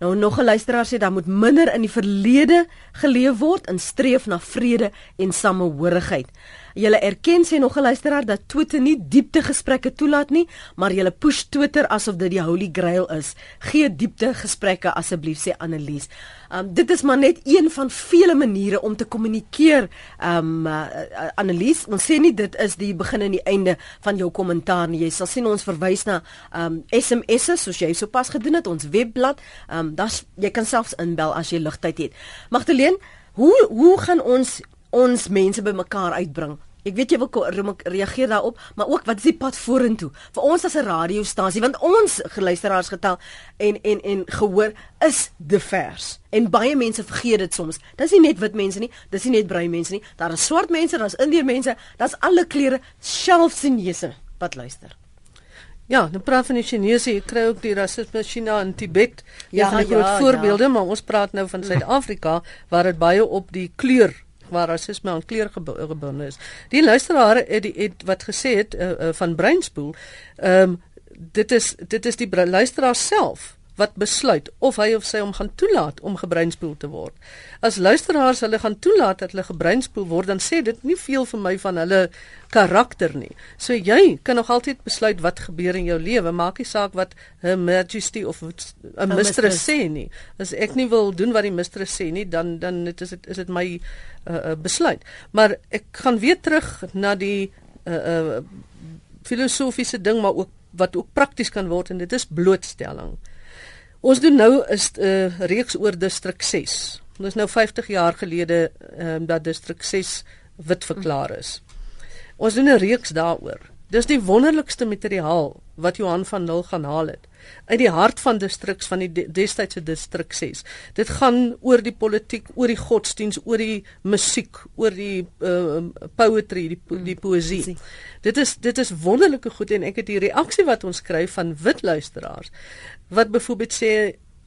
Nou nog 'n luisteraar sê daar moet minder in die verlede geleef word in streef na vrede en samehorigheid. Julle erken sê nog 'n luisteraar dat Twitter nie diepte gesprekke toelaat nie, maar julle push Twitter asof dit die holy grail is. Gee diepte gesprekke asseblief sê Annelies. Um dit is maar net een van vele maniere om te kommunikeer. Um uh, Annelies, ons sê nie dit is die begin en die einde van jou kommentaar nie. Jy sal sien ons verwys na um SMS'e soos jy sopas gedoen het, ons webblad. Um das jy kan selfs inbel as jy ligtyd het. Magdalene, hoe hoe gaan ons ons mense bymekaar uitbring. Ek weet jy wil reageer daarop, maar ook wat is die pad vorentoe vir ons as 'n radiostasie want ons geluisteraars getal en en en gehoor is divers. En baie mense vergeet dit soms. Dis nie net wit mense nie, dis nie net bruin mense nie. Daar is swart mense, daar's indiër mense, daar's alle kleure, selfs Chinese wat luister. Ja, nou praat van die Chinese, jy kry ook die rasisme China en Tibet. Ja, ja, groot ja, voorbeelde, ja. maar ons praat nou van Suid-Afrika waar dit baie op die kleur waar rasisme aan kleur gebonde is. Die luisteraar het, het, wat gesê het uh, uh, van Breinspoel, ehm um, dit is dit is die luisteraar self wat besluit of hy of sy hom gaan toelaat om gebreinspoel te word. As luisteraars hulle gaan toelaat dat hulle gebreinspoel word, dan sê dit nie veel vir my van hulle karakter nie. So jy kan nog altyd besluit wat gebeur in jou lewe, maak nie saak wat her majesty of 'n mistress sê nie. As ek nie wil doen wat die mistress sê nie, dan dan dit is dit is dit my uh, uh, besluit. Maar ek gaan weer terug na die uh, uh, filosofiese ding maar ook wat ook prakties kan word en dit is blootstelling. Ons doen nou 'n uh, reeks oor distrik 6. Dit is nou 50 jaar gelede um, dat distrik 6 wit verklaar is. Ons doen 'n reeks daaroor. Dis die wonderlikste materiaal wat Johan van Nul gaan haal het uit die hart van distriks van die destydse distrik 6. Dit gaan oor die politiek, oor die godsdiens, oor die musiek, oor die uh, poetry, die die poesie. Dit is dit is wonderlike goed en ek het die reaksie wat ons kry van wit luisteraars wat byvoorbeeld sê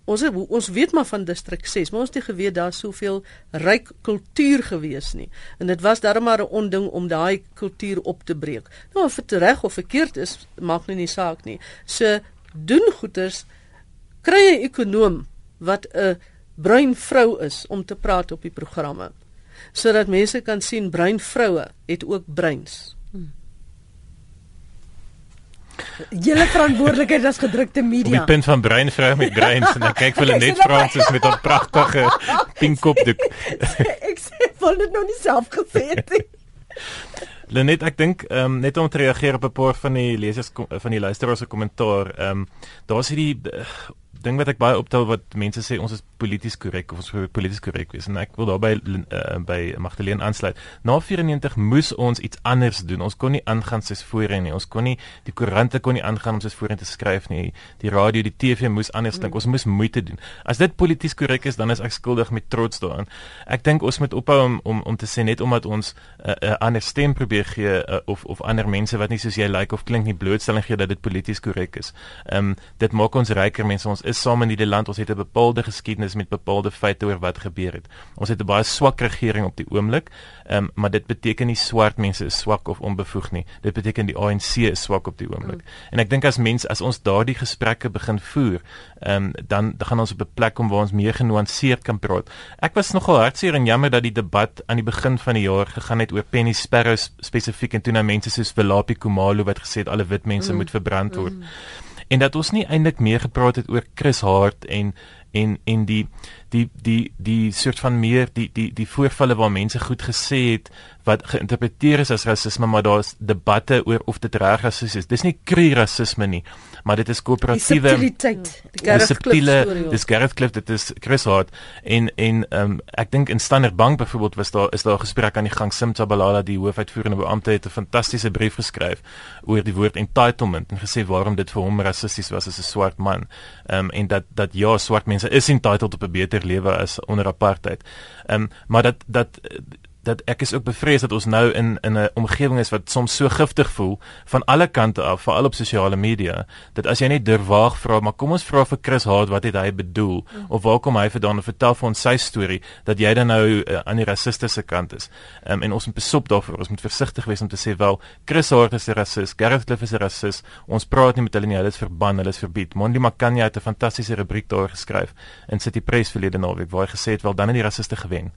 ons ons weet maar van distrik 6 maar ons het nie geweet daar soveel ryk kultuur gewees nie en dit was darem maar 'n onding om daai kultuur op te breek nou of dit reg of verkeerd is maak nie nie saak nie so doen goeters kry 'n ekonom wat 'n bruin vrou is om te praat op die programme sodat mense kan sien bruin vroue het ook breins Julle verantwoordelikheid as gedrukte media. Op die punt van breinvrou met breins en dan kyk hulle net Fransis met 'n pragtige pink kopdoek. ek sê vol dit nou nie self gesê het nie. Lenet, ek dink ehm um, net om te reageer op 'n paar van die lesers van die luisteraars se kommentaar. Ehm um, daar's hierdie uh, ding wat ek baie optel wat mense sê ons is polities korrek of ons moet polities korrek wees en ek wil daarby uh, by Magdalene aansluit. Na 94 moes ons iets anders doen. Ons kon nie aangaan soos voorheen nie. Ons kon nie die koerante kon nie aangaan om soos voorheen te skryf nie. Die radio, die TV moes anders dink. Ons moes moeite doen. As dit polities korrek is, dan is ek skuldig met trots daaraan. Ek dink ons moet ophou om om om te sê net omdat ons 'n uh, uh, uh, ander stem probeer gee uh, of of ander mense wat nie soos jy lyk like, of klink nie blootstelling gee dat dit polities korrek is. Ehm um, dit maak ons ryker mense. Ons is saam in hierdie land. Ons het 'n bepaalde geskiedenis met bepaalde feite oor wat gebeur het. Ons het 'n baie swak regering op die oomblik. Ehm um, maar dit beteken nie swart mense is swak of onbevoeg nie. Dit beteken die ANC is swak op die oomblik. Mm. En ek dink as mense as ons daardie gesprekke begin voer, ehm um, dan dan gaan ons op 'n plek kom waar ons meer genuanceerd kan praat. Ek was nogal hartseer en jammer dat die debat aan die begin van die jaar gegaan het oor Penny Sparrow spesifiek en toe na mense soos Velapi Kumalo wat gesê het alle wit mense mm. moet verbrand word. Mm en dat ons nie eintlik meer gepraat het oor Chris Hart en en en die die die die soort van meer die die die voorvalle waar mense goed gesê het wat geïnterpreteer is as rasisme maar daar's debatte oor of dit reg rassisme is. Dis nie kry rasisme nie, maar dit is koöperatiewe die subtiele dis Gareth Cliff dit is Chris Hart en en um, ek dink in Standard Bank byvoorbeeld was daar is daar 'n gesprek aan die gang Simta Balala die hoofuitvoerende beampte het 'n fantastiese brief geskryf oor die woord entitlement en gesê waarom dit vir hom rassisties was as 'n swart man. Ehm um, en dat dat ja swart mense is entitled op 'n beter lewe as onder apartheid. Ehm um, maar dat dat dat ek is ook bevrees dat ons nou in in 'n omgewing is wat soms so giftig voel van alle kante af, veral op sosiale media, dat as jy net durwaag vra, maar kom ons vra vir Chris Hart wat het hy bedoel of waar kom hy vandaan en vertel vir ons sy storie dat jy dan nou uh, aan die rassistiese kant is. Um, en ons moet besop daarvoor, ons moet versigtig wees om te sê wel Chris Hart is 'n rassis, Gareth Cliff is 'n rassis. Ons praat nie met hulle nie, hulle is verban, hulle is verbied. Mondi Makanya het 'n fantastiese rubriek daar geskryf in City Press verlede naweek waar hy gesê het wel dan het die rassiste gewen.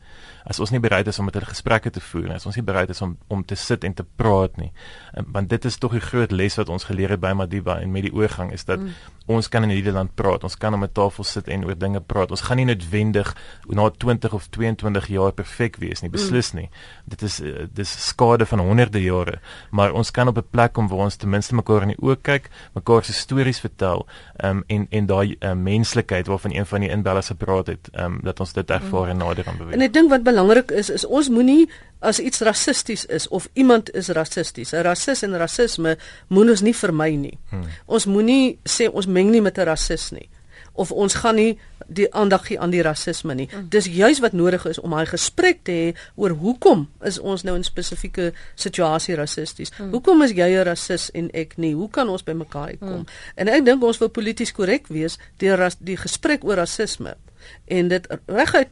As ons nie bereid is om met hulle gesprekke te voer nie, as ons nie bereid is om om te sit en te praat nie. En, want dit is tog die groot les wat ons geleer het by Madiba en met die oorgang is dat mm. Ons kan in Nederland praat. Ons kan om 'n tafel sit en oor dinge praat. Ons gaan nie noodwendig na 20 of 22 jaar perfek wees nie, beslis nie. Mm. Dit is uh, dis skade van honderde jare, maar ons kan op 'n plek kom waar ons ten minste mekaar in die oë kyk, mekaar se stories vertel, um, en en daai uh, menslikheid waarvan een van die inbellers gepraat het, um, dat ons dit ervaar en nader aan beweeg. En ek dink wat belangrik is is ons moenie as iets rassisties is of iemand is rassisties. 'n Rassis en rasisme moet ons nie vermy nie. Hmm. Ons moenie sê ons meng nie met 'n rassis nie of ons gaan nie die aandag gee aan die rasisme nie. Hmm. Dis juis wat nodig is om daai gesprek te hê oor hoekom is ons nou in spesifieke situasie rassisties? Hmm. Hoekom is jy 'n rassis en ek nie? Hoe kan ons by mekaar kom? Hmm. En ek dink ons wil polities korrek wees deur die gesprek oor rasisme en dit reguit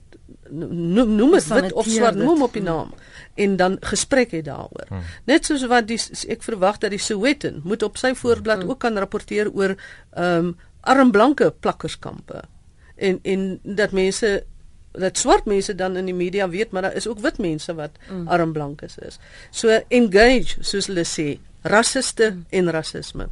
noem noem dit wit of swart noem op die naam en dan gesprek het daaroor. Hmm. Net soos wat die ek verwag dat die Sowetan moet op sy voorblad hmm. ook kan rapporteer oor ehm um, armblanke plakkerskampe. En en dat mense dat swart mense dan in die media weet maar daar is ook wit mense wat hmm. armblankes is. So engage soos hulle sê rassiste hmm. en rasisme.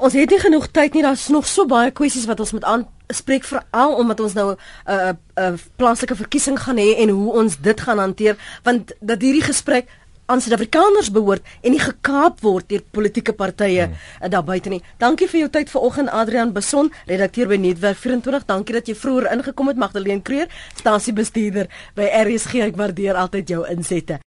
Ons het nie genoeg tyd nie. Daar's nog so baie kwessies wat ons moet aanspreek veral omdat ons nou 'n uh, 'n uh, plaaslike verkiesing gaan hê en hoe ons dit gaan hanteer want dat hierdie gesprek aan Suid-Afrikaners behoort en nie gekaap word deur politieke partye hmm. Uh, daar buite nie. Dankie vir jou tyd vanoggend Adrian Beson, redakteur by Netwerk 24. Dankie dat jy vroeër ingekom het Magdalene Creer, stasiebestuurder by RSG. Ek waardeer altyd jou insette.